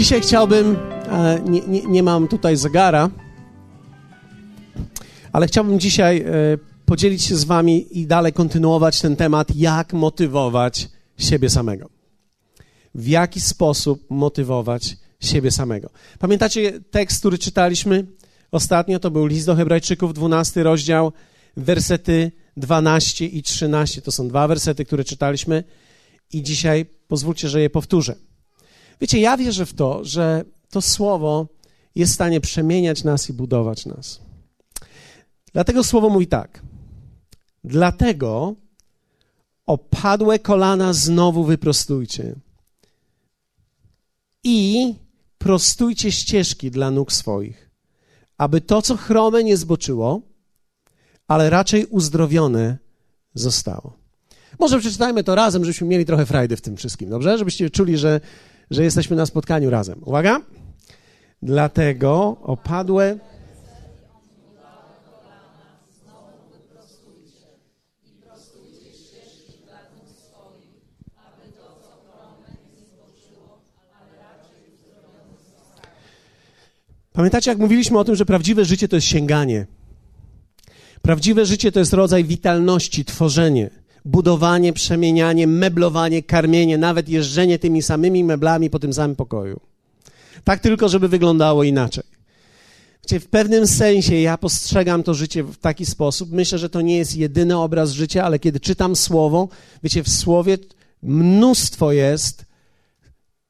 Dzisiaj chciałbym, nie, nie, nie, mam tutaj zegara, ale chciałbym dzisiaj e, podzielić się z Wami i dalej kontynuować ten temat, jak motywować siebie samego. W jaki sposób motywować siebie samego. Pamiętacie tekst, który czytaliśmy ostatnio? To był list do Hebrajczyków, 12 rozdział, wersety 12 i 13. To są dwa wersety, które czytaliśmy i dzisiaj pozwólcie, że je powtórzę. Wiecie, ja wierzę w to, że to słowo jest w stanie przemieniać nas i budować nas. Dlatego słowo mówi tak. Dlatego opadłe kolana znowu wyprostujcie i prostujcie ścieżki dla nóg swoich, aby to, co chrome, nie zboczyło, ale raczej uzdrowione zostało. Może przeczytajmy to razem, żebyśmy mieli trochę frajdy w tym wszystkim, dobrze? Żebyście czuli, że że jesteśmy na spotkaniu razem. Uwaga! Dlatego opadłe. Pamiętacie, jak mówiliśmy o tym, że prawdziwe życie to jest sięganie. Prawdziwe życie to jest rodzaj witalności, tworzenie budowanie, przemienianie, meblowanie, karmienie, nawet jeżdżenie tymi samymi meblami po tym samym pokoju. Tak tylko, żeby wyglądało inaczej. W pewnym sensie ja postrzegam to życie w taki sposób. Myślę, że to nie jest jedyny obraz życia, ale kiedy czytam słowo, wiecie, w słowie mnóstwo jest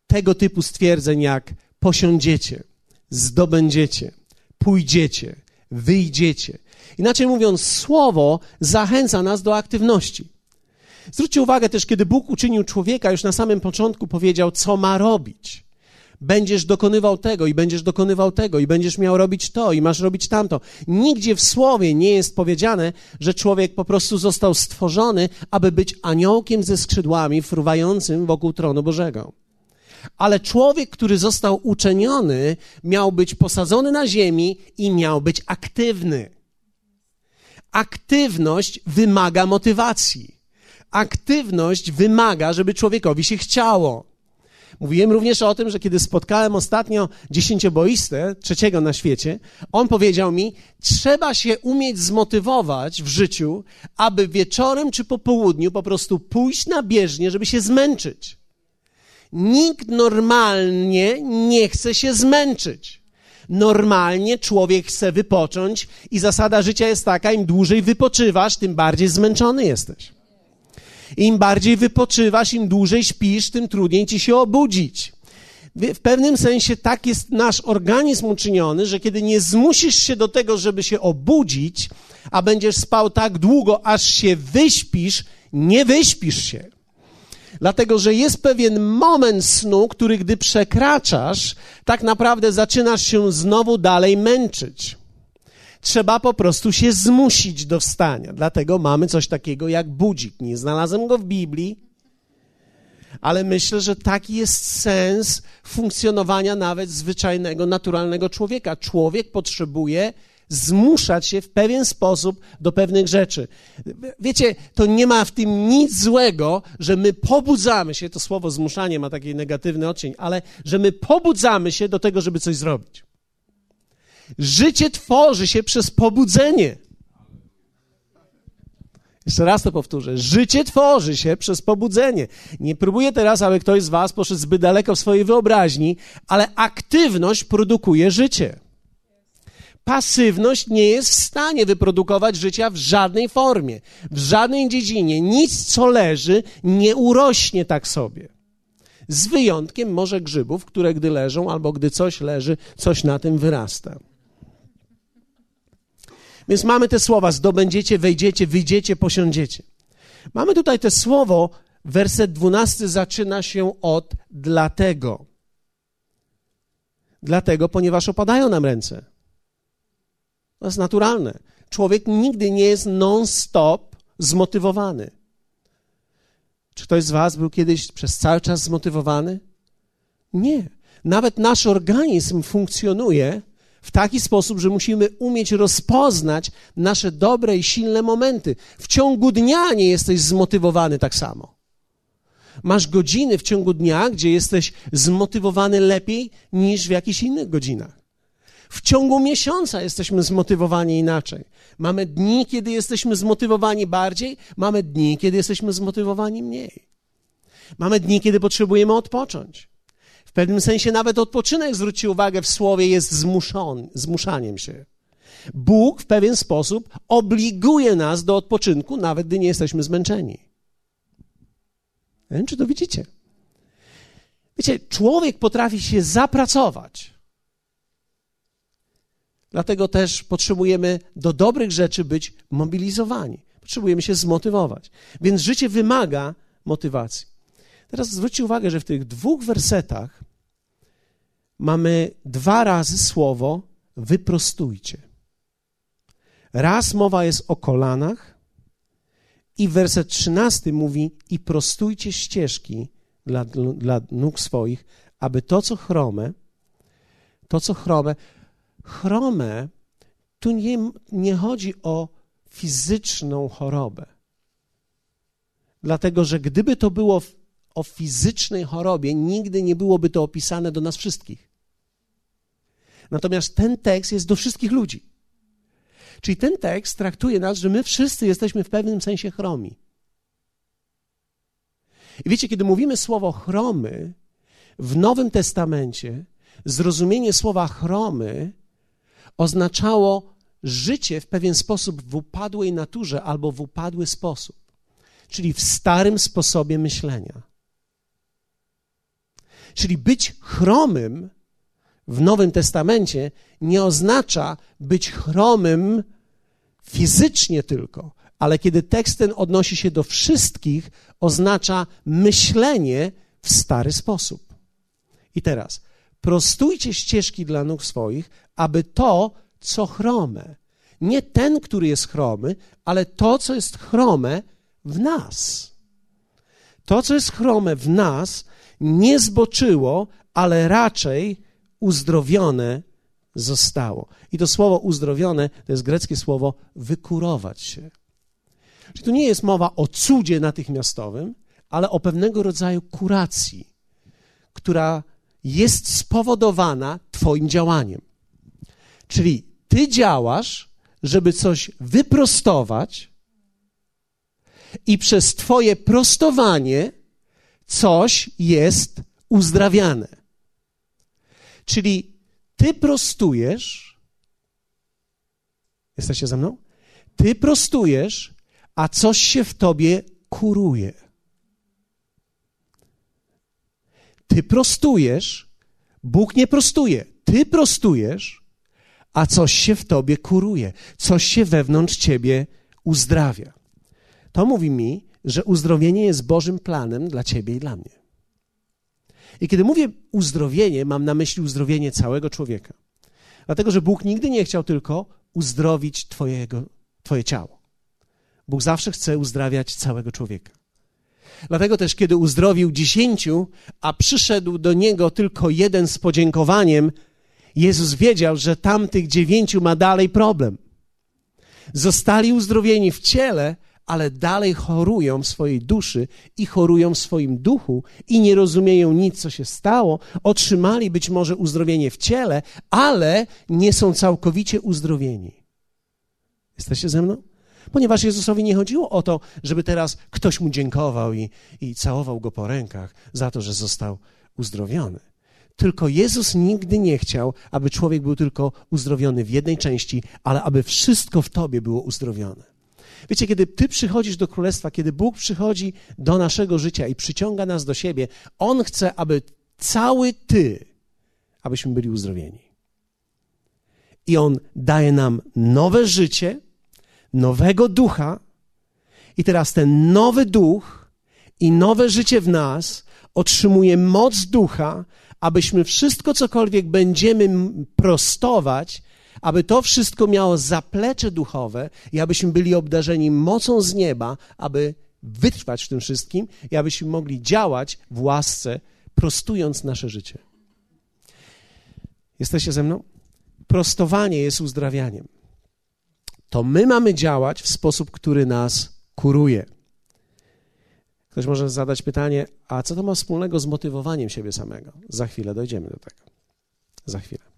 tego typu stwierdzeń jak posiądziecie, zdobędziecie, pójdziecie, wyjdziecie. Inaczej mówiąc, słowo zachęca nas do aktywności. Zwróćcie uwagę też, kiedy Bóg uczynił człowieka, już na samym początku powiedział, co ma robić. Będziesz dokonywał tego i będziesz dokonywał tego i będziesz miał robić to i masz robić tamto. Nigdzie w słowie nie jest powiedziane, że człowiek po prostu został stworzony, aby być aniołkiem ze skrzydłami fruwającym wokół tronu Bożego. Ale człowiek, który został uczeniony, miał być posadzony na ziemi i miał być aktywny. Aktywność wymaga motywacji aktywność wymaga, żeby człowiekowi się chciało. Mówiłem również o tym, że kiedy spotkałem ostatnio dziesięcioboistę, trzeciego na świecie, on powiedział mi, trzeba się umieć zmotywować w życiu, aby wieczorem czy po południu po prostu pójść na bieżnię, żeby się zmęczyć. Nikt normalnie nie chce się zmęczyć. Normalnie człowiek chce wypocząć i zasada życia jest taka, im dłużej wypoczywasz, tym bardziej zmęczony jesteś. Im bardziej wypoczywasz, im dłużej śpisz, tym trudniej ci się obudzić. W pewnym sensie tak jest nasz organizm uczyniony, że kiedy nie zmusisz się do tego, żeby się obudzić, a będziesz spał tak długo, aż się wyśpisz, nie wyśpisz się. Dlatego, że jest pewien moment snu, który gdy przekraczasz, tak naprawdę zaczynasz się znowu dalej męczyć. Trzeba po prostu się zmusić do wstania. Dlatego mamy coś takiego jak budzik. Nie znalazłem go w Biblii, ale myślę, że taki jest sens funkcjonowania nawet zwyczajnego, naturalnego człowieka. Człowiek potrzebuje zmuszać się w pewien sposób do pewnych rzeczy. Wiecie, to nie ma w tym nic złego, że my pobudzamy się, to słowo zmuszanie ma taki negatywny odcień, ale że my pobudzamy się do tego, żeby coś zrobić. Życie tworzy się przez pobudzenie. Jeszcze raz to powtórzę. Życie tworzy się przez pobudzenie. Nie próbuję teraz, aby ktoś z Was poszedł zbyt daleko w swojej wyobraźni, ale aktywność produkuje życie. Pasywność nie jest w stanie wyprodukować życia w żadnej formie, w żadnej dziedzinie. Nic, co leży, nie urośnie tak sobie. Z wyjątkiem może grzybów, które gdy leżą albo gdy coś leży, coś na tym wyrasta. Więc mamy te słowa: zdobędziecie, wejdziecie, wyjdziecie, posiądziecie. Mamy tutaj te słowo, werset dwunasty zaczyna się od dlatego. Dlatego, ponieważ opadają nam ręce. To jest naturalne. Człowiek nigdy nie jest non-stop zmotywowany. Czy ktoś z Was był kiedyś przez cały czas zmotywowany? Nie. Nawet nasz organizm funkcjonuje w taki sposób, że musimy umieć rozpoznać nasze dobre i silne momenty. W ciągu dnia nie jesteś zmotywowany tak samo. Masz godziny w ciągu dnia, gdzie jesteś zmotywowany lepiej niż w jakichś innych godzinach. W ciągu miesiąca jesteśmy zmotywowani inaczej. Mamy dni, kiedy jesteśmy zmotywowani bardziej, mamy dni, kiedy jesteśmy zmotywowani mniej. Mamy dni, kiedy potrzebujemy odpocząć. W pewnym sensie nawet odpoczynek, zwróćcie uwagę, w słowie jest zmuszon, zmuszaniem się. Bóg w pewien sposób obliguje nas do odpoczynku, nawet gdy nie jesteśmy zmęczeni. Nie wiem, czy to widzicie. Wiecie, człowiek potrafi się zapracować. Dlatego też potrzebujemy do dobrych rzeczy być mobilizowani. Potrzebujemy się zmotywować. Więc życie wymaga motywacji. Teraz zwróćcie uwagę, że w tych dwóch wersetach mamy dwa razy słowo wyprostujcie. Raz mowa jest o kolanach i werset trzynasty mówi i prostujcie ścieżki dla, dla nóg swoich, aby to, co chrome, to, co chrome, chrome, tu nie, nie chodzi o fizyczną chorobę. Dlatego, że gdyby to było o fizycznej chorobie, nigdy nie byłoby to opisane do nas wszystkich. Natomiast ten tekst jest do wszystkich ludzi. Czyli ten tekst traktuje nas, że my wszyscy jesteśmy w pewnym sensie chromi. I wiecie, kiedy mówimy słowo chromy w Nowym Testamencie, zrozumienie słowa chromy oznaczało życie w pewien sposób w upadłej naturze albo w upadły sposób, czyli w starym sposobie myślenia. Czyli być chromym w Nowym Testamencie nie oznacza być chromym fizycznie tylko, ale kiedy tekst ten odnosi się do wszystkich, oznacza myślenie w stary sposób. I teraz, prostujcie ścieżki dla nóg swoich, aby to, co chrome, nie ten, który jest chromy, ale to, co jest chrome w nas. To, co jest chrome w nas, nie zboczyło, ale raczej uzdrowione zostało. I to słowo uzdrowione to jest greckie słowo wykurować się. Czyli tu nie jest mowa o cudzie natychmiastowym, ale o pewnego rodzaju kuracji, która jest spowodowana Twoim działaniem. Czyli Ty działasz, żeby coś wyprostować, i przez Twoje prostowanie coś jest uzdrawiane. Czyli ty prostujesz, jesteście ze mną? Ty prostujesz, a coś się w tobie kuruje. Ty prostujesz, Bóg nie prostuje. Ty prostujesz, a coś się w tobie kuruje, coś się wewnątrz ciebie uzdrawia. To mówi mi, że uzdrowienie jest Bożym planem dla ciebie i dla mnie. I kiedy mówię uzdrowienie, mam na myśli uzdrowienie całego człowieka. Dlatego, że Bóg nigdy nie chciał tylko uzdrowić twojego, Twoje ciało. Bóg zawsze chce uzdrawiać całego człowieka. Dlatego też, kiedy uzdrowił dziesięciu, a przyszedł do niego tylko jeden z podziękowaniem, Jezus wiedział, że tamtych dziewięciu ma dalej problem. Zostali uzdrowieni w ciele, ale dalej chorują w swojej duszy i chorują w swoim duchu i nie rozumieją nic, co się stało. Otrzymali być może uzdrowienie w ciele, ale nie są całkowicie uzdrowieni. Jesteście ze mną? Ponieważ Jezusowi nie chodziło o to, żeby teraz ktoś mu dziękował i, i całował go po rękach za to, że został uzdrowiony. Tylko Jezus nigdy nie chciał, aby człowiek był tylko uzdrowiony w jednej części, ale aby wszystko w tobie było uzdrowione. Wiecie, kiedy Ty przychodzisz do Królestwa, kiedy Bóg przychodzi do naszego życia i przyciąga nas do siebie, On chce, aby cały Ty, abyśmy byli uzdrowieni. I On daje nam nowe życie, nowego ducha, i teraz ten nowy duch i nowe życie w nas otrzymuje moc ducha, abyśmy wszystko, cokolwiek będziemy prostować, aby to wszystko miało zaplecze duchowe i abyśmy byli obdarzeni mocą z nieba, aby wytrwać w tym wszystkim i abyśmy mogli działać w łasce, prostując nasze życie. Jesteście ze mną? Prostowanie jest uzdrawianiem. To my mamy działać w sposób, który nas kuruje. Ktoś może zadać pytanie, a co to ma wspólnego z motywowaniem siebie samego? Za chwilę dojdziemy do tego. Za chwilę.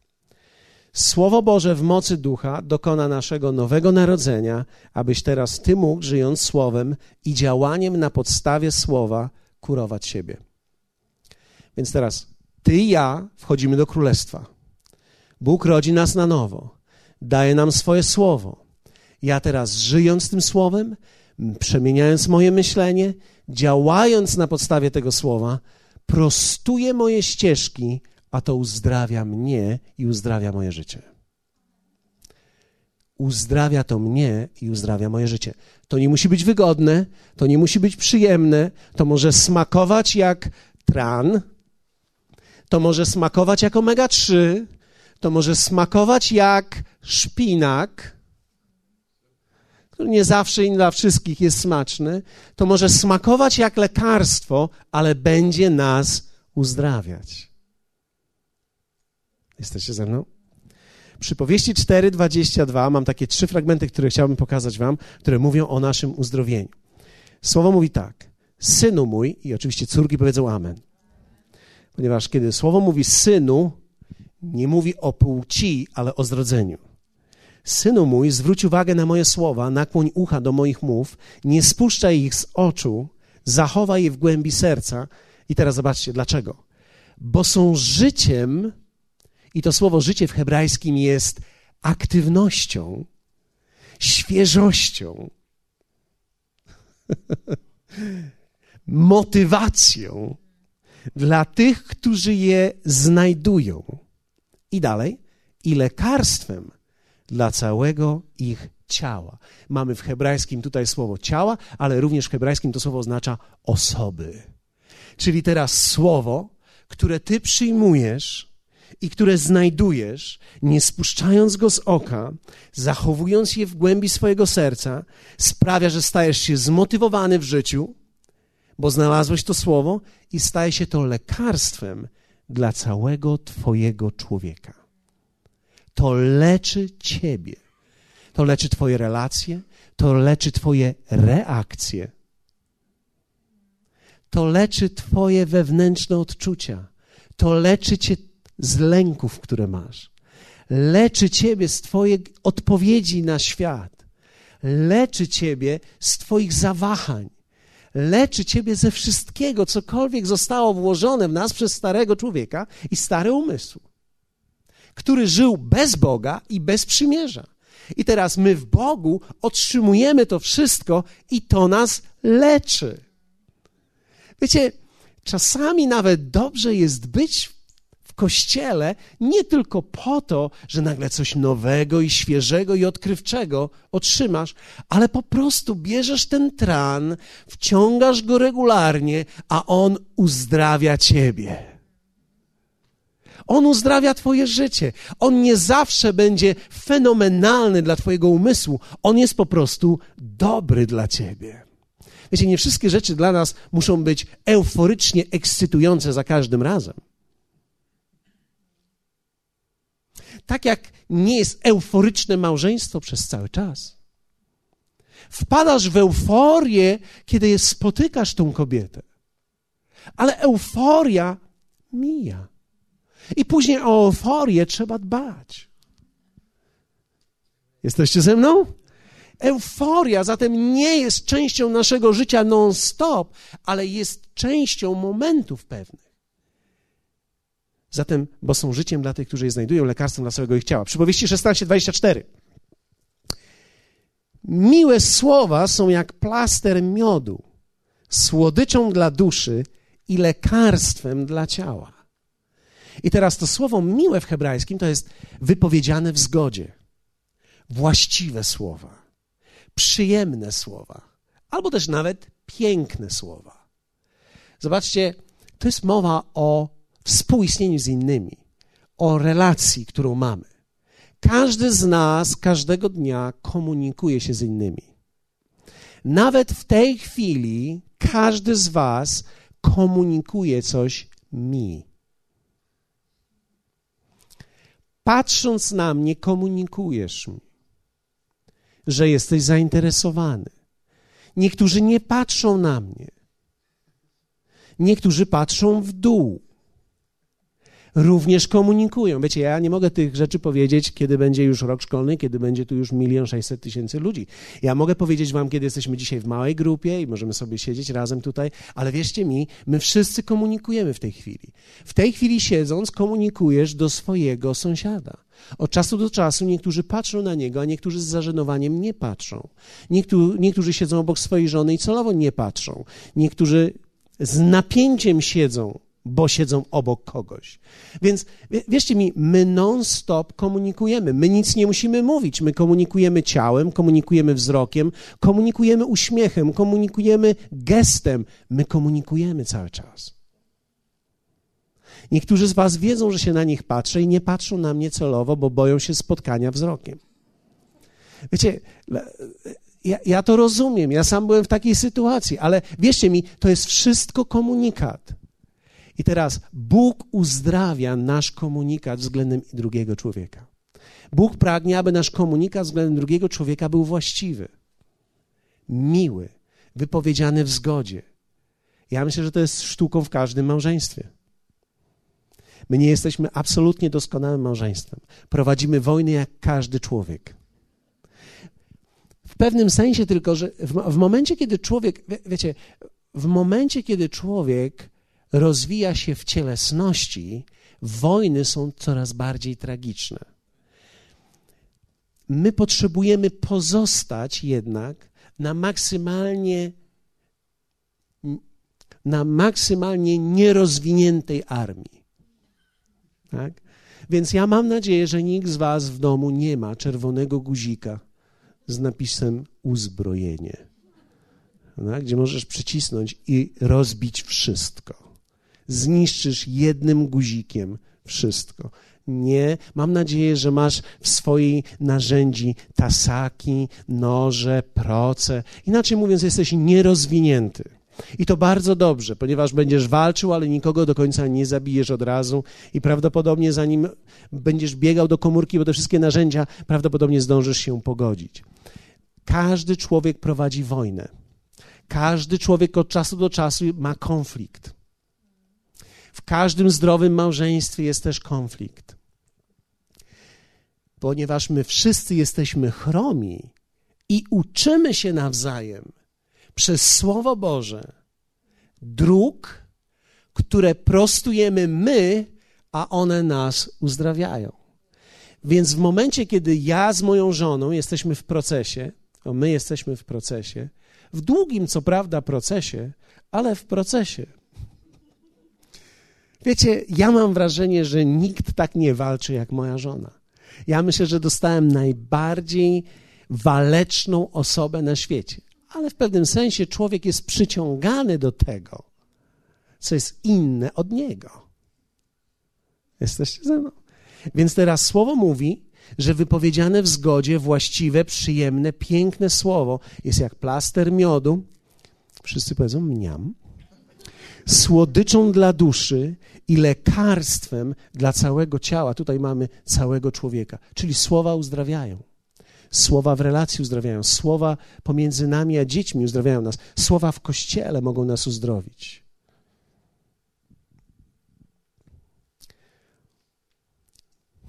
Słowo Boże w mocy ducha dokona naszego nowego narodzenia, abyś teraz ty mógł, żyjąc słowem i działaniem na podstawie słowa, kurować siebie. Więc teraz ty i ja wchodzimy do królestwa. Bóg rodzi nas na nowo, daje nam swoje słowo. Ja teraz, żyjąc tym słowem, przemieniając moje myślenie, działając na podstawie tego słowa, prostuję moje ścieżki, a to uzdrawia mnie i uzdrawia moje życie. Uzdrawia to mnie i uzdrawia moje życie. To nie musi być wygodne, to nie musi być przyjemne, to może smakować jak tran, to może smakować jak omega-3, to może smakować jak szpinak, który nie zawsze i dla wszystkich jest smaczny, to może smakować jak lekarstwo, ale będzie nas uzdrawiać. Jesteście ze mną? Przypowieści 4:22 mam takie trzy fragmenty, które chciałbym pokazać wam, które mówią o naszym uzdrowieniu. Słowo mówi tak: Synu mój, i oczywiście córki powiedzą amen. Ponieważ kiedy słowo mówi synu, nie mówi o płci, ale o zrodzeniu. Synu mój, zwróć uwagę na moje słowa, nakłoń ucha do moich mów, nie spuszczaj ich z oczu, zachowaj je w głębi serca. I teraz zobaczcie, dlaczego? Bo są życiem, i to słowo życie w hebrajskim jest aktywnością, świeżością, motywacją dla tych, którzy je znajdują. I dalej, i lekarstwem dla całego ich ciała. Mamy w hebrajskim tutaj słowo ciała, ale również w hebrajskim to słowo oznacza osoby. Czyli teraz słowo, które ty przyjmujesz i które znajdujesz, nie spuszczając go z oka, zachowując je w głębi swojego serca, sprawia, że stajesz się zmotywowany w życiu, bo znalazłeś to słowo i staje się to lekarstwem dla całego Twojego człowieka. To leczy Ciebie. To leczy Twoje relacje, to leczy Twoje reakcje. To leczy Twoje wewnętrzne odczucia. To leczy Cię z lęków, które masz. Leczy Ciebie z Twojej odpowiedzi na świat. Leczy Ciebie z Twoich zawahań leczy ciebie ze wszystkiego, cokolwiek zostało włożone w nas przez starego człowieka i stary umysł, który żył bez Boga i bez przymierza. I teraz my w Bogu otrzymujemy to wszystko i to nas leczy. Wiecie, czasami nawet dobrze jest być kościele nie tylko po to, że nagle coś nowego i świeżego i odkrywczego otrzymasz, ale po prostu bierzesz ten tran, wciągasz go regularnie, a on uzdrawia ciebie. On uzdrawia Twoje życie. On nie zawsze będzie fenomenalny dla Twojego umysłu. On jest po prostu dobry dla Ciebie. Wiecie, nie wszystkie rzeczy dla nas muszą być euforycznie ekscytujące za każdym razem. Tak jak nie jest euforyczne małżeństwo przez cały czas. Wpadasz w euforię, kiedy spotykasz tą kobietę. Ale euforia mija. I później o euforię trzeba dbać. Jesteście ze mną? Euforia zatem nie jest częścią naszego życia non-stop, ale jest częścią momentów pewnych. Zatem, bo są życiem dla tych, którzy je znajdują, lekarstwem dla całego ich ciała. Przypowieści 16:24. Miłe słowa są jak plaster miodu, słodyczą dla duszy i lekarstwem dla ciała. I teraz to słowo miłe w hebrajskim to jest wypowiedziane w zgodzie. Właściwe słowa, przyjemne słowa, albo też nawet piękne słowa. Zobaczcie, to jest mowa o współistnieniu z innymi, o relacji, którą mamy. Każdy z nas każdego dnia komunikuje się z innymi. Nawet w tej chwili każdy z Was komunikuje coś mi. Patrząc na mnie, komunikujesz mi, że jesteś zainteresowany. Niektórzy nie patrzą na mnie, Niektórzy patrzą w dół również komunikują. Wiecie, ja nie mogę tych rzeczy powiedzieć, kiedy będzie już rok szkolny, kiedy będzie tu już milion sześćset tysięcy ludzi. Ja mogę powiedzieć wam, kiedy jesteśmy dzisiaj w małej grupie i możemy sobie siedzieć razem tutaj, ale wierzcie mi, my wszyscy komunikujemy w tej chwili. W tej chwili siedząc, komunikujesz do swojego sąsiada. Od czasu do czasu niektórzy patrzą na niego, a niektórzy z zażenowaniem nie patrzą. Niektórzy, niektórzy siedzą obok swojej żony i celowo nie patrzą. Niektórzy z napięciem siedzą bo siedzą obok kogoś. Więc wierzcie mi, my non-stop komunikujemy. My nic nie musimy mówić. My komunikujemy ciałem, komunikujemy wzrokiem, komunikujemy uśmiechem, komunikujemy gestem. My komunikujemy cały czas. Niektórzy z Was wiedzą, że się na nich patrzę i nie patrzą na mnie celowo, bo boją się spotkania wzrokiem. Wiecie, ja, ja to rozumiem. Ja sam byłem w takiej sytuacji, ale wierzcie mi, to jest wszystko komunikat. I teraz Bóg uzdrawia nasz komunikat względem drugiego człowieka. Bóg pragnie, aby nasz komunikat względem drugiego człowieka był właściwy, miły, wypowiedziany w zgodzie. Ja myślę, że to jest sztuką w każdym małżeństwie. My nie jesteśmy absolutnie doskonałym małżeństwem. Prowadzimy wojny jak każdy człowiek. W pewnym sensie tylko, że w, w momencie, kiedy człowiek, wie, wiecie, w momencie, kiedy człowiek rozwija się w cielesności, wojny są coraz bardziej tragiczne. My potrzebujemy pozostać jednak na maksymalnie na maksymalnie nierozwiniętej armii. Tak? Więc ja mam nadzieję, że nikt z Was w domu nie ma czerwonego guzika z napisem uzbrojenie, tak? gdzie możesz przycisnąć i rozbić wszystko zniszczysz jednym guzikiem wszystko. Nie, mam nadzieję, że masz w swojej narzędzi tasaki, noże, proce. Inaczej mówiąc, jesteś nierozwinięty. I to bardzo dobrze, ponieważ będziesz walczył, ale nikogo do końca nie zabijesz od razu i prawdopodobnie zanim będziesz biegał do komórki, bo te wszystkie narzędzia, prawdopodobnie zdążysz się pogodzić. Każdy człowiek prowadzi wojnę. Każdy człowiek od czasu do czasu ma konflikt. W każdym zdrowym małżeństwie jest też konflikt. Ponieważ my wszyscy jesteśmy chromi i uczymy się nawzajem przez Słowo Boże dróg, które prostujemy my, a one nas uzdrawiają. Więc w momencie, kiedy ja z moją żoną jesteśmy w procesie, o my jesteśmy w procesie, w długim, co prawda, procesie, ale w procesie. Wiecie, ja mam wrażenie, że nikt tak nie walczy jak moja żona. Ja myślę, że dostałem najbardziej waleczną osobę na świecie. Ale w pewnym sensie człowiek jest przyciągany do tego, co jest inne od niego. Jesteście ze mną? Więc teraz słowo mówi, że wypowiedziane w zgodzie, właściwe, przyjemne, piękne słowo jest jak plaster miodu. Wszyscy powiedzą mniam słodyczą dla duszy i lekarstwem dla całego ciała. Tutaj mamy całego człowieka, czyli słowa uzdrawiają. Słowa w relacji uzdrawiają, słowa pomiędzy nami a dziećmi uzdrawiają nas, słowa w kościele mogą nas uzdrowić.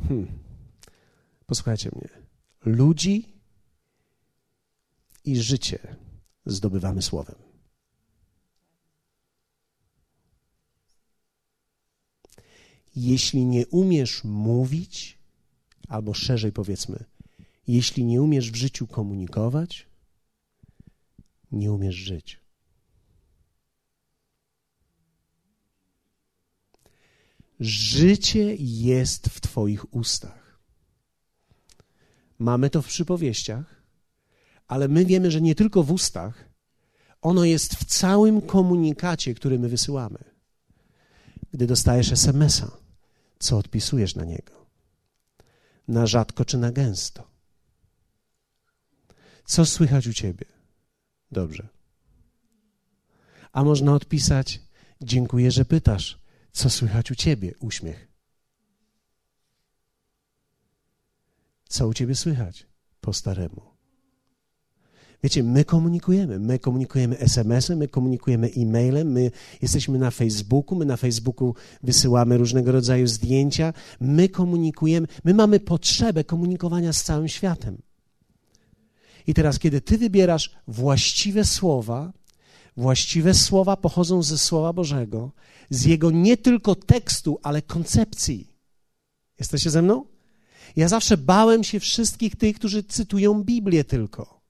Hmm. Posłuchajcie mnie. Ludzi i życie zdobywamy słowem. Jeśli nie umiesz mówić, albo szerzej powiedzmy, jeśli nie umiesz w życiu komunikować, nie umiesz żyć. Życie jest w Twoich ustach. Mamy to w przypowieściach, ale my wiemy, że nie tylko w ustach, ono jest w całym komunikacie, który my wysyłamy. Gdy dostajesz SMS-a, co odpisujesz na niego. Na rzadko czy na gęsto. Co słychać u ciebie? Dobrze. A można odpisać: Dziękuję, że pytasz. Co słychać u ciebie? Uśmiech. Co u ciebie słychać? Po staremu. Wiecie, my komunikujemy. My komunikujemy SMS-em, my komunikujemy e-mailem, my jesteśmy na Facebooku, my na Facebooku wysyłamy różnego rodzaju zdjęcia. My komunikujemy, my mamy potrzebę komunikowania z całym światem. I teraz, kiedy ty wybierasz właściwe słowa, właściwe słowa pochodzą ze Słowa Bożego, z jego nie tylko tekstu, ale koncepcji. Jesteście ze mną? Ja zawsze bałem się wszystkich tych, którzy cytują Biblię tylko.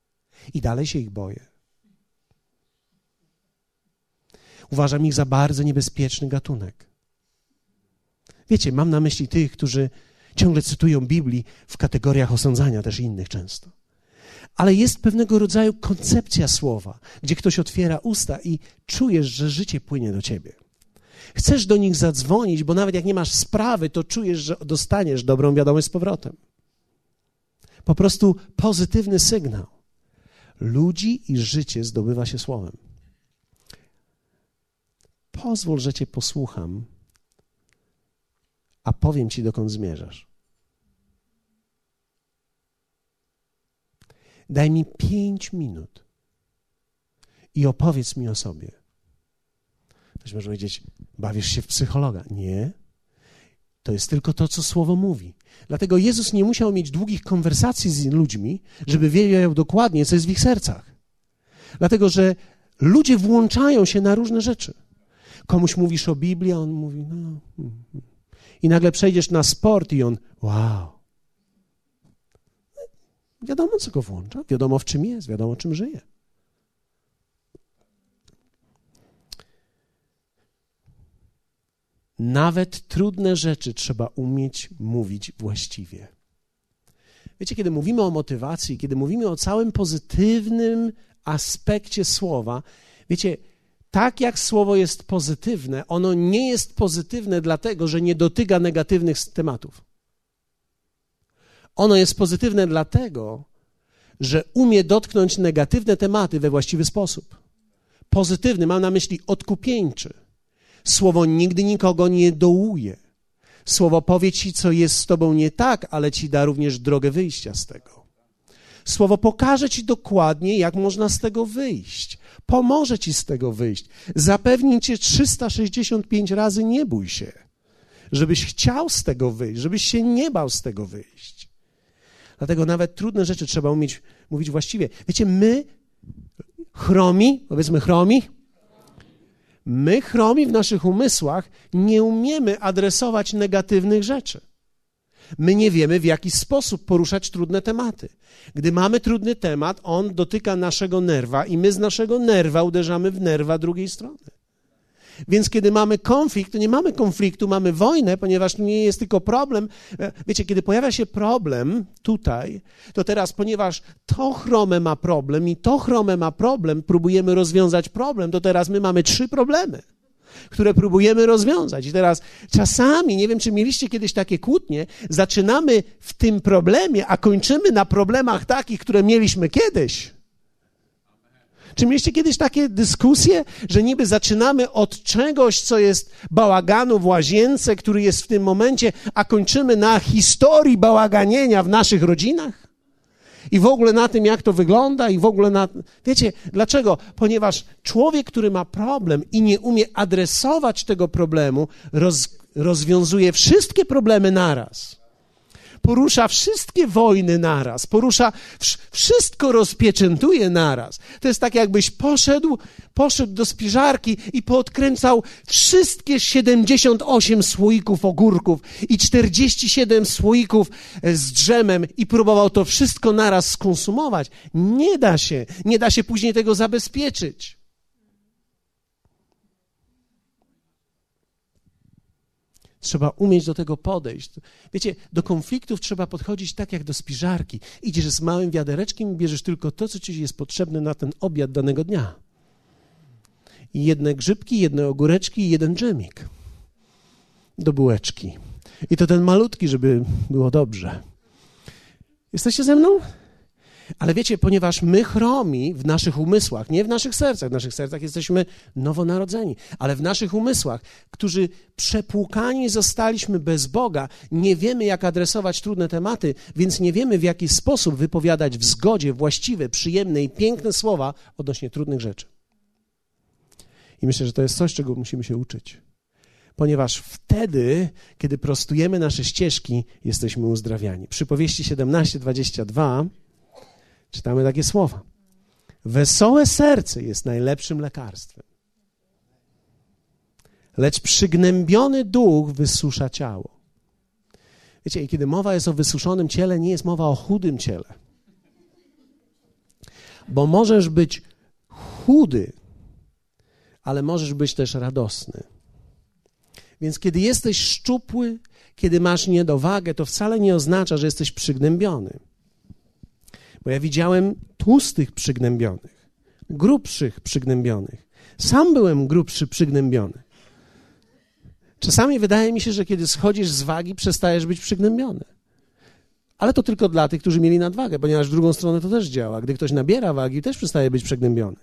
I dalej się ich boję. Uważam ich za bardzo niebezpieczny gatunek. Wiecie, mam na myśli tych, którzy ciągle cytują Biblii w kategoriach osądzania, też innych często. Ale jest pewnego rodzaju koncepcja słowa, gdzie ktoś otwiera usta i czujesz, że życie płynie do ciebie. Chcesz do nich zadzwonić, bo nawet jak nie masz sprawy, to czujesz, że dostaniesz dobrą wiadomość z powrotem. Po prostu pozytywny sygnał. Ludzi i życie zdobywa się słowem. Pozwól, że Cię posłucham, a powiem Ci, dokąd zmierzasz. Daj mi pięć minut i opowiedz mi o sobie. Ktoś może powiedzieć, bawisz się w psychologa. Nie. To jest tylko to, co słowo mówi. Dlatego Jezus nie musiał mieć długich konwersacji z ludźmi, żeby wiedział dokładnie, co jest w ich sercach. Dlatego, że ludzie włączają się na różne rzeczy. Komuś mówisz o Biblii, a on mówi, no. Hmm, hmm. I nagle przejdziesz na sport i on, wow. Wiadomo, co go włącza, wiadomo, w czym jest, wiadomo, czym żyje. Nawet trudne rzeczy trzeba umieć mówić właściwie. Wiecie, kiedy mówimy o motywacji, kiedy mówimy o całym pozytywnym aspekcie słowa, wiecie, tak jak słowo jest pozytywne, ono nie jest pozytywne dlatego, że nie dotyka negatywnych tematów. Ono jest pozytywne dlatego, że umie dotknąć negatywne tematy we właściwy sposób. Pozytywny, mam na myśli odkupieńczy. Słowo nigdy nikogo nie dołuje. Słowo powie ci, co jest z tobą nie tak, ale ci da również drogę wyjścia z tego. Słowo pokaże ci dokładnie, jak można z tego wyjść. Pomoże ci z tego wyjść. Zapewni cię 365 razy nie bój się. Żebyś chciał z tego wyjść, żebyś się nie bał z tego wyjść. Dlatego nawet trudne rzeczy trzeba umieć mówić właściwie. Wiecie, my chromi, powiedzmy chromi, My, chromi w naszych umysłach, nie umiemy adresować negatywnych rzeczy. My nie wiemy, w jaki sposób poruszać trudne tematy. Gdy mamy trudny temat, on dotyka naszego nerwa i my z naszego nerwa uderzamy w nerwa drugiej strony. Więc kiedy mamy konflikt, to nie mamy konfliktu, mamy wojnę, ponieważ nie jest tylko problem. E, wiecie, kiedy pojawia się problem tutaj, to teraz, ponieważ to chrome ma problem i to chrome ma problem, próbujemy rozwiązać problem, to teraz my mamy trzy problemy które próbujemy rozwiązać. I teraz czasami, nie wiem, czy mieliście kiedyś takie kłótnie, zaczynamy w tym problemie, a kończymy na problemach takich, które mieliśmy kiedyś. Czy mieliście kiedyś takie dyskusje, że niby zaczynamy od czegoś, co jest bałaganu w łazience, który jest w tym momencie, a kończymy na historii bałaganienia w naszych rodzinach? I w ogóle na tym, jak to wygląda, i w ogóle na. Wiecie, dlaczego? Ponieważ człowiek, który ma problem i nie umie adresować tego problemu, roz, rozwiązuje wszystkie problemy naraz porusza wszystkie wojny naraz, porusza wszystko rozpieczętuje naraz. To jest tak, jakbyś poszedł, poszedł do spiżarki i poodkręcał wszystkie 78 słoików ogórków i 47 słoików z drzemem i próbował to wszystko naraz skonsumować. Nie da się, nie da się później tego zabezpieczyć. Trzeba umieć do tego podejść. Wiecie, do konfliktów trzeba podchodzić tak jak do spiżarki. Idziesz z małym wiadereczkiem i bierzesz tylko to, co ci jest potrzebne na ten obiad danego dnia. Jedne grzybki, jedne ogóreczki i jeden dżemik do bułeczki. I to ten malutki, żeby było dobrze. Jesteście ze mną? Ale wiecie, ponieważ my chromi w naszych umysłach, nie w naszych sercach, w naszych sercach jesteśmy nowonarodzeni, ale w naszych umysłach, którzy przepłukani zostaliśmy bez Boga, nie wiemy, jak adresować trudne tematy, więc nie wiemy, w jaki sposób wypowiadać w zgodzie właściwe, przyjemne i piękne słowa odnośnie trudnych rzeczy. I myślę, że to jest coś, czego musimy się uczyć. Ponieważ wtedy, kiedy prostujemy nasze ścieżki, jesteśmy uzdrawiani. Przypowieści 17:22 czytamy takie słowa. Wesołe serce jest najlepszym lekarstwem, lecz przygnębiony duch wysusza ciało. Wiecie, i kiedy mowa jest o wysuszonym ciele, nie jest mowa o chudym ciele. Bo możesz być chudy, ale możesz być też radosny. Więc kiedy jesteś szczupły, kiedy masz niedowagę, to wcale nie oznacza, że jesteś przygnębiony. Bo ja widziałem tłustych przygnębionych, grubszych przygnębionych. Sam byłem grubszy, przygnębiony. Czasami wydaje mi się, że kiedy schodzisz z wagi, przestajesz być przygnębiony. Ale to tylko dla tych, którzy mieli nadwagę, ponieważ w drugą stronę to też działa. Gdy ktoś nabiera wagi, też przestaje być przygnębiony.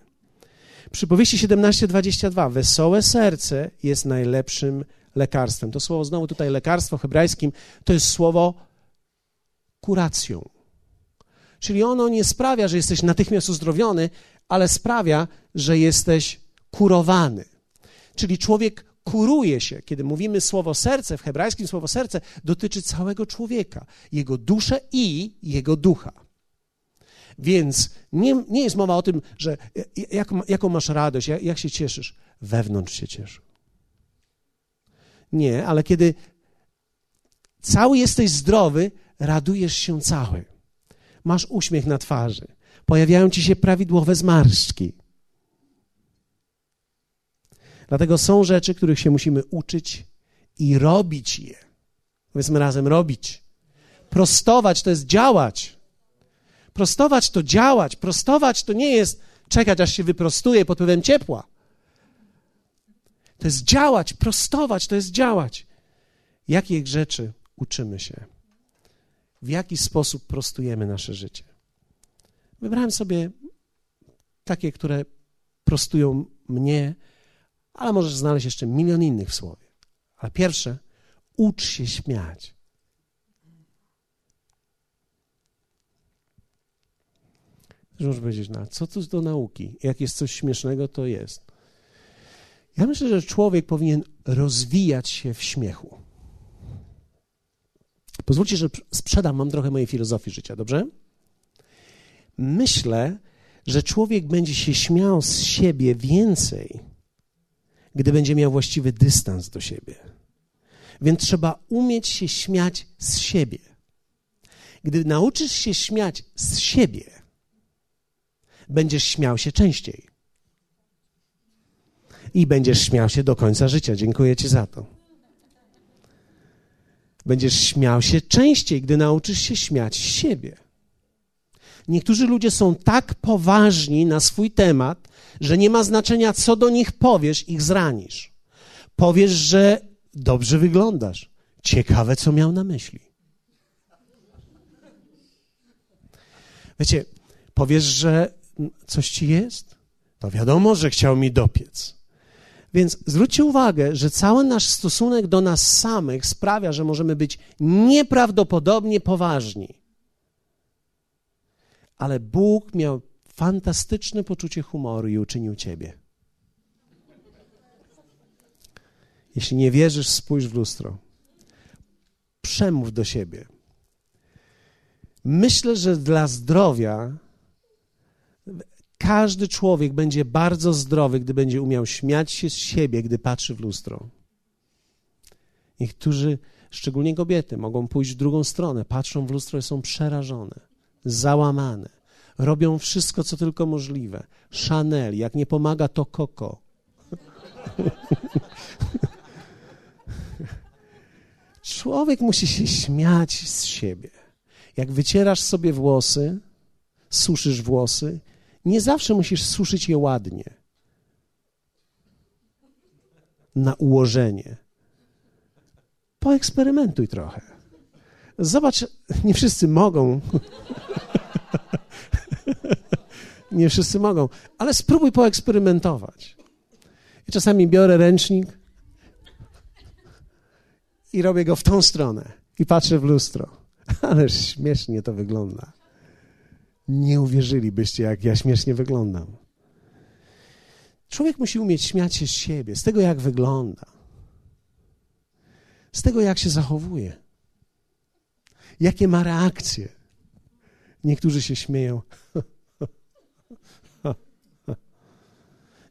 Przypowieści 17:22. Wesołe serce jest najlepszym lekarstwem. To słowo znowu tutaj lekarstwo hebrajskim to jest słowo kuracją. Czyli ono nie sprawia, że jesteś natychmiast uzdrowiony, ale sprawia, że jesteś kurowany. Czyli człowiek kuruje się. Kiedy mówimy słowo serce, w hebrajskim słowo serce dotyczy całego człowieka, jego duszę i jego ducha. Więc nie, nie jest mowa o tym, że jak, jaką masz radość, jak, jak się cieszysz. Wewnątrz się cieszy. Nie, ale kiedy cały jesteś zdrowy, radujesz się cały. Masz uśmiech na twarzy. Pojawiają ci się prawidłowe zmarszczki. Dlatego są rzeczy, których się musimy uczyć i robić je. Powiedzmy razem robić. Prostować to jest działać. Prostować to działać. Prostować to nie jest czekać, aż się wyprostuje pod wpływem ciepła. To jest działać, prostować, to jest działać. Jakich rzeczy uczymy się? W jaki sposób prostujemy nasze życie? Wybrałem sobie takie, które prostują mnie, ale możesz znaleźć jeszcze milion innych w słowie. Ale pierwsze, ucz się śmiać. Możesz powiedzieć, no, co to do nauki? Jak jest coś śmiesznego, to jest. Ja myślę, że człowiek powinien rozwijać się w śmiechu. Pozwólcie, że sprzedam wam trochę mojej filozofii życia, dobrze? Myślę, że człowiek będzie się śmiał z siebie więcej, gdy będzie miał właściwy dystans do siebie. Więc trzeba umieć się śmiać z siebie. Gdy nauczysz się śmiać z siebie, będziesz śmiał się częściej i będziesz śmiał się do końca życia. Dziękuję Ci za to. Będziesz śmiał się częściej, gdy nauczysz się śmiać z siebie. Niektórzy ludzie są tak poważni na swój temat, że nie ma znaczenia, co do nich powiesz, ich zranisz. Powiesz, że dobrze wyglądasz. Ciekawe, co miał na myśli. Wiecie, powiesz, że coś ci jest? To wiadomo, że chciał mi dopiec. Więc zwróćcie uwagę, że cały nasz stosunek do nas samych sprawia, że możemy być nieprawdopodobnie poważni. Ale Bóg miał fantastyczne poczucie humoru i uczynił ciebie. Jeśli nie wierzysz, spójrz w lustro. Przemów do siebie. Myślę, że dla zdrowia każdy człowiek będzie bardzo zdrowy, gdy będzie umiał śmiać się z siebie, gdy patrzy w lustro. Niektórzy, szczególnie kobiety, mogą pójść w drugą stronę, patrzą w lustro i są przerażone, załamane. Robią wszystko, co tylko możliwe. Chanel, jak nie pomaga, to Coco. Człowiek musi się śmiać z siebie. Jak wycierasz sobie włosy, suszysz włosy, nie zawsze musisz suszyć je ładnie. Na ułożenie. Poeksperymentuj trochę. Zobacz, nie wszyscy mogą. Nie wszyscy mogą, ale spróbuj poeksperymentować. I czasami biorę ręcznik i robię go w tą stronę i patrzę w lustro. Ależ śmiesznie to wygląda. Nie uwierzylibyście, jak ja śmiesznie wyglądam. Człowiek musi umieć śmiać się z siebie, z tego, jak wygląda, z tego, jak się zachowuje, jakie ma reakcje. Niektórzy się śmieją.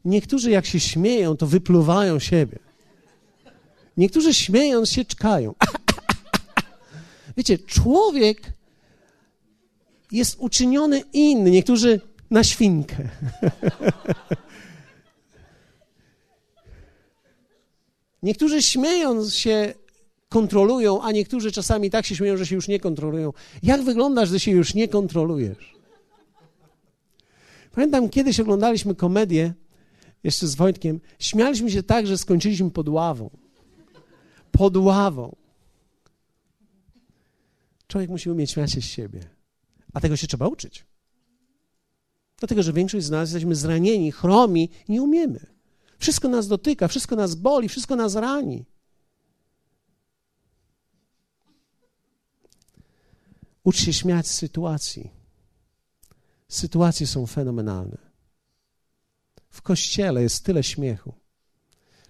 Niektórzy, jak się śmieją, to wypluwają siebie. Niektórzy śmiejąc się czkają. Wiecie, człowiek jest uczyniony inny. Niektórzy na świnkę. Niektórzy śmiejąc się kontrolują, a niektórzy czasami tak się śmieją, że się już nie kontrolują. Jak wyglądasz, że się już nie kontrolujesz? Pamiętam, kiedyś oglądaliśmy komedię jeszcze z Wojtkiem. Śmialiśmy się tak, że skończyliśmy pod ławą. Pod ławą. Człowiek musi umieć śmiać się z siebie. A tego się trzeba uczyć. Dlatego, że większość z nas jesteśmy zranieni, chromi nie umiemy. Wszystko nas dotyka, wszystko nas boli, wszystko nas rani. Ucz się śmiać z sytuacji. Sytuacje są fenomenalne. W kościele jest tyle śmiechu.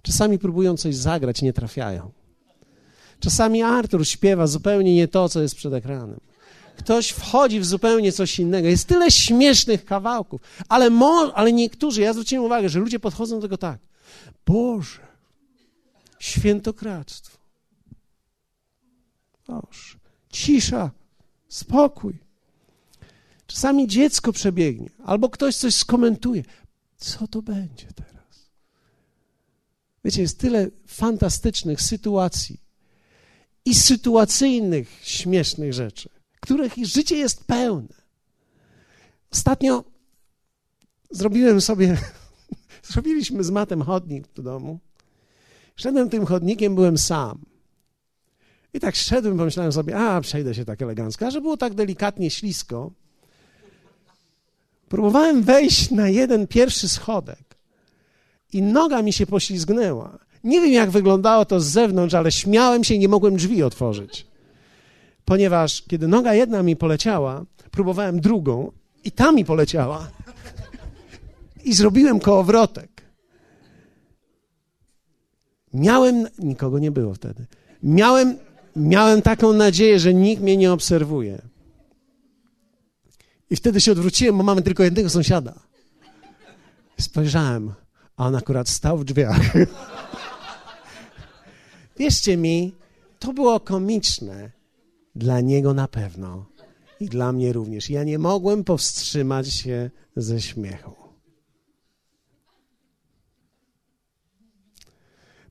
Czasami próbują coś zagrać, nie trafiają. Czasami Artur śpiewa zupełnie nie to, co jest przed ekranem. Ktoś wchodzi w zupełnie coś innego. Jest tyle śmiesznych kawałków, ale, mo, ale niektórzy, ja zwróciłem uwagę, że ludzie podchodzą do tego tak. Boże, świętokradztwo. Boże, cisza, spokój. Czasami dziecko przebiegnie, albo ktoś coś skomentuje. Co to będzie teraz? Wiecie, jest tyle fantastycznych sytuacji i sytuacyjnych, śmiesznych rzeczy, których życie jest pełne. Ostatnio zrobiłem sobie, zrobiliśmy z matem chodnik do domu. Szedłem tym chodnikiem, byłem sam. I tak szedłem, pomyślałem sobie, a przejdę się tak elegancko, a że było tak delikatnie ślisko. Próbowałem wejść na jeden pierwszy schodek i noga mi się poślizgnęła. Nie wiem, jak wyglądało to z zewnątrz, ale śmiałem się i nie mogłem drzwi otworzyć. Ponieważ kiedy noga jedna mi poleciała, próbowałem drugą i ta mi poleciała. I zrobiłem kołowrotek. Miałem, nikogo nie było wtedy. Miałem, miałem taką nadzieję, że nikt mnie nie obserwuje. I wtedy się odwróciłem, bo mamy tylko jednego sąsiada. Spojrzałem, a on akurat stał w drzwiach. Wierzcie mi, to było komiczne. Dla niego na pewno i dla mnie również. Ja nie mogłem powstrzymać się ze śmiechu.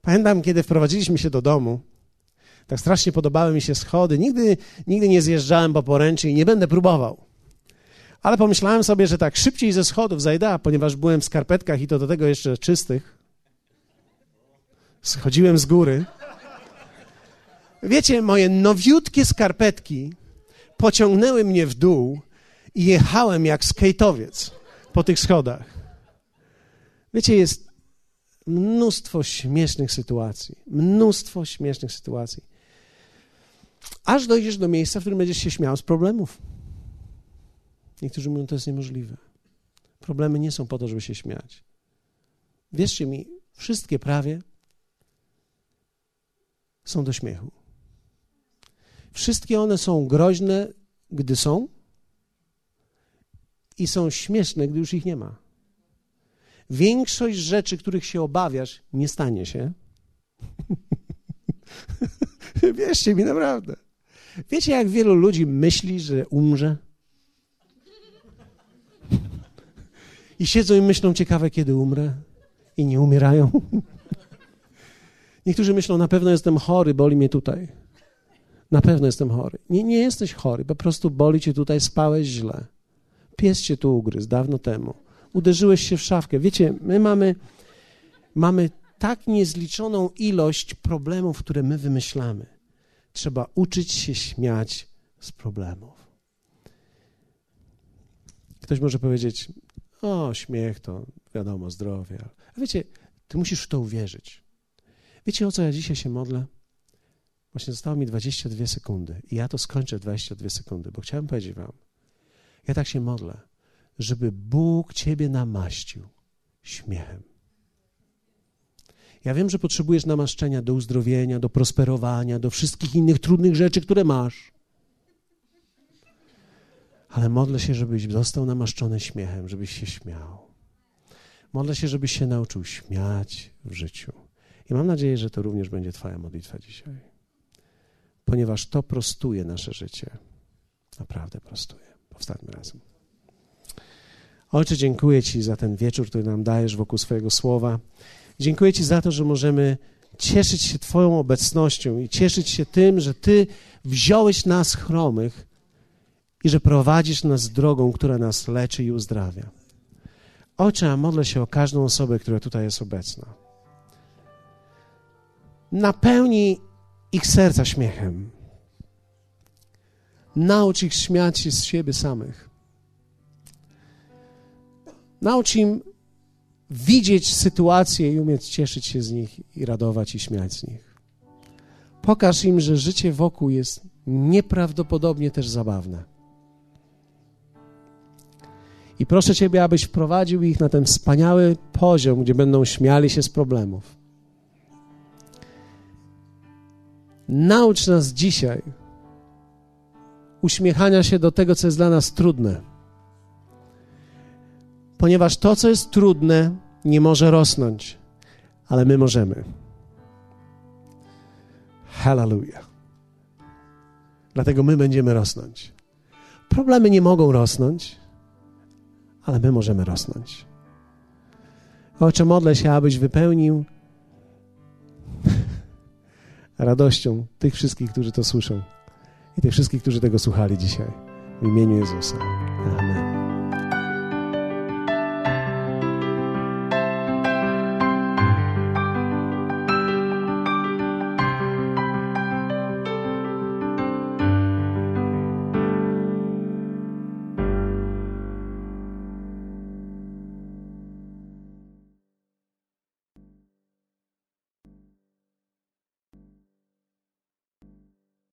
Pamiętam, kiedy wprowadziliśmy się do domu, tak strasznie podobały mi się schody. Nigdy, nigdy nie zjeżdżałem po poręczy i nie będę próbował. Ale pomyślałem sobie, że tak szybciej ze schodów zajdę, ponieważ byłem w skarpetkach i to do tego jeszcze czystych. Schodziłem z góry. Wiecie, moje nowiutkie skarpetki pociągnęły mnie w dół i jechałem jak skejtowiec po tych schodach. Wiecie, jest mnóstwo śmiesznych sytuacji. Mnóstwo śmiesznych sytuacji. Aż dojdziesz do miejsca, w którym będziesz się śmiał z problemów. Niektórzy mówią, to jest niemożliwe. Problemy nie są po to, żeby się śmiać. Wierzcie mi, wszystkie prawie są do śmiechu. Wszystkie one są groźne, gdy są, i są śmieszne, gdy już ich nie ma. Większość rzeczy, których się obawiasz, nie stanie się. Wierzcie mi, naprawdę. Wiecie, jak wielu ludzi myśli, że umrze? I siedzą i myślą, ciekawe, kiedy umrę, i nie umierają. Niektórzy myślą, na pewno jestem chory, boli mnie tutaj. Na pewno jestem chory. Nie, nie jesteś chory, po prostu boli cię tutaj, spałeś źle. Pies cię tu ugryzł dawno temu. Uderzyłeś się w szafkę. Wiecie, my mamy, mamy tak niezliczoną ilość problemów, które my wymyślamy. Trzeba uczyć się śmiać z problemów. Ktoś może powiedzieć, o, śmiech to wiadomo, zdrowie. A wiecie, ty musisz w to uwierzyć. Wiecie, o co ja dzisiaj się modlę? Właśnie zostało mi 22 sekundy i ja to skończę w 22 sekundy, bo chciałem powiedzieć wam, ja tak się modlę, żeby Bóg ciebie namaścił śmiechem. Ja wiem, że potrzebujesz namaszczenia do uzdrowienia, do prosperowania, do wszystkich innych trudnych rzeczy, które masz. Ale modlę się, żebyś został namaszczony śmiechem, żebyś się śmiał. Modlę się, żebyś się nauczył śmiać w życiu. I mam nadzieję, że to również będzie Twoja modlitwa dzisiaj. Ponieważ to prostuje nasze życie. Naprawdę prostuje. Powstańmy razem. Ojcze, dziękuję Ci za ten wieczór, który nam dajesz wokół swojego słowa. Dziękuję Ci za to, że możemy cieszyć się Twoją obecnością i cieszyć się tym, że Ty wziąłeś nas chromych i że prowadzisz nas drogą, która nas leczy i uzdrawia. Ojcze, a modlę się o każdą osobę, która tutaj jest obecna. Napełnij ich serca śmiechem. Naucz ich śmiać się z siebie samych. Naucz im widzieć sytuacje i umieć cieszyć się z nich i radować i śmiać z nich. Pokaż im, że życie wokół jest nieprawdopodobnie też zabawne. I proszę Ciebie, abyś wprowadził ich na ten wspaniały poziom, gdzie będą śmiali się z problemów. Naucz nas dzisiaj uśmiechania się do tego, co jest dla nas trudne. Ponieważ to, co jest trudne, nie może rosnąć, ale my możemy. Hallelujah. Dlatego my będziemy rosnąć. Problemy nie mogą rosnąć, ale my możemy rosnąć. Ojcze, modlę się, abyś wypełnił radością tych wszystkich, którzy to słyszą i tych wszystkich, którzy tego słuchali dzisiaj. W imieniu Jezusa.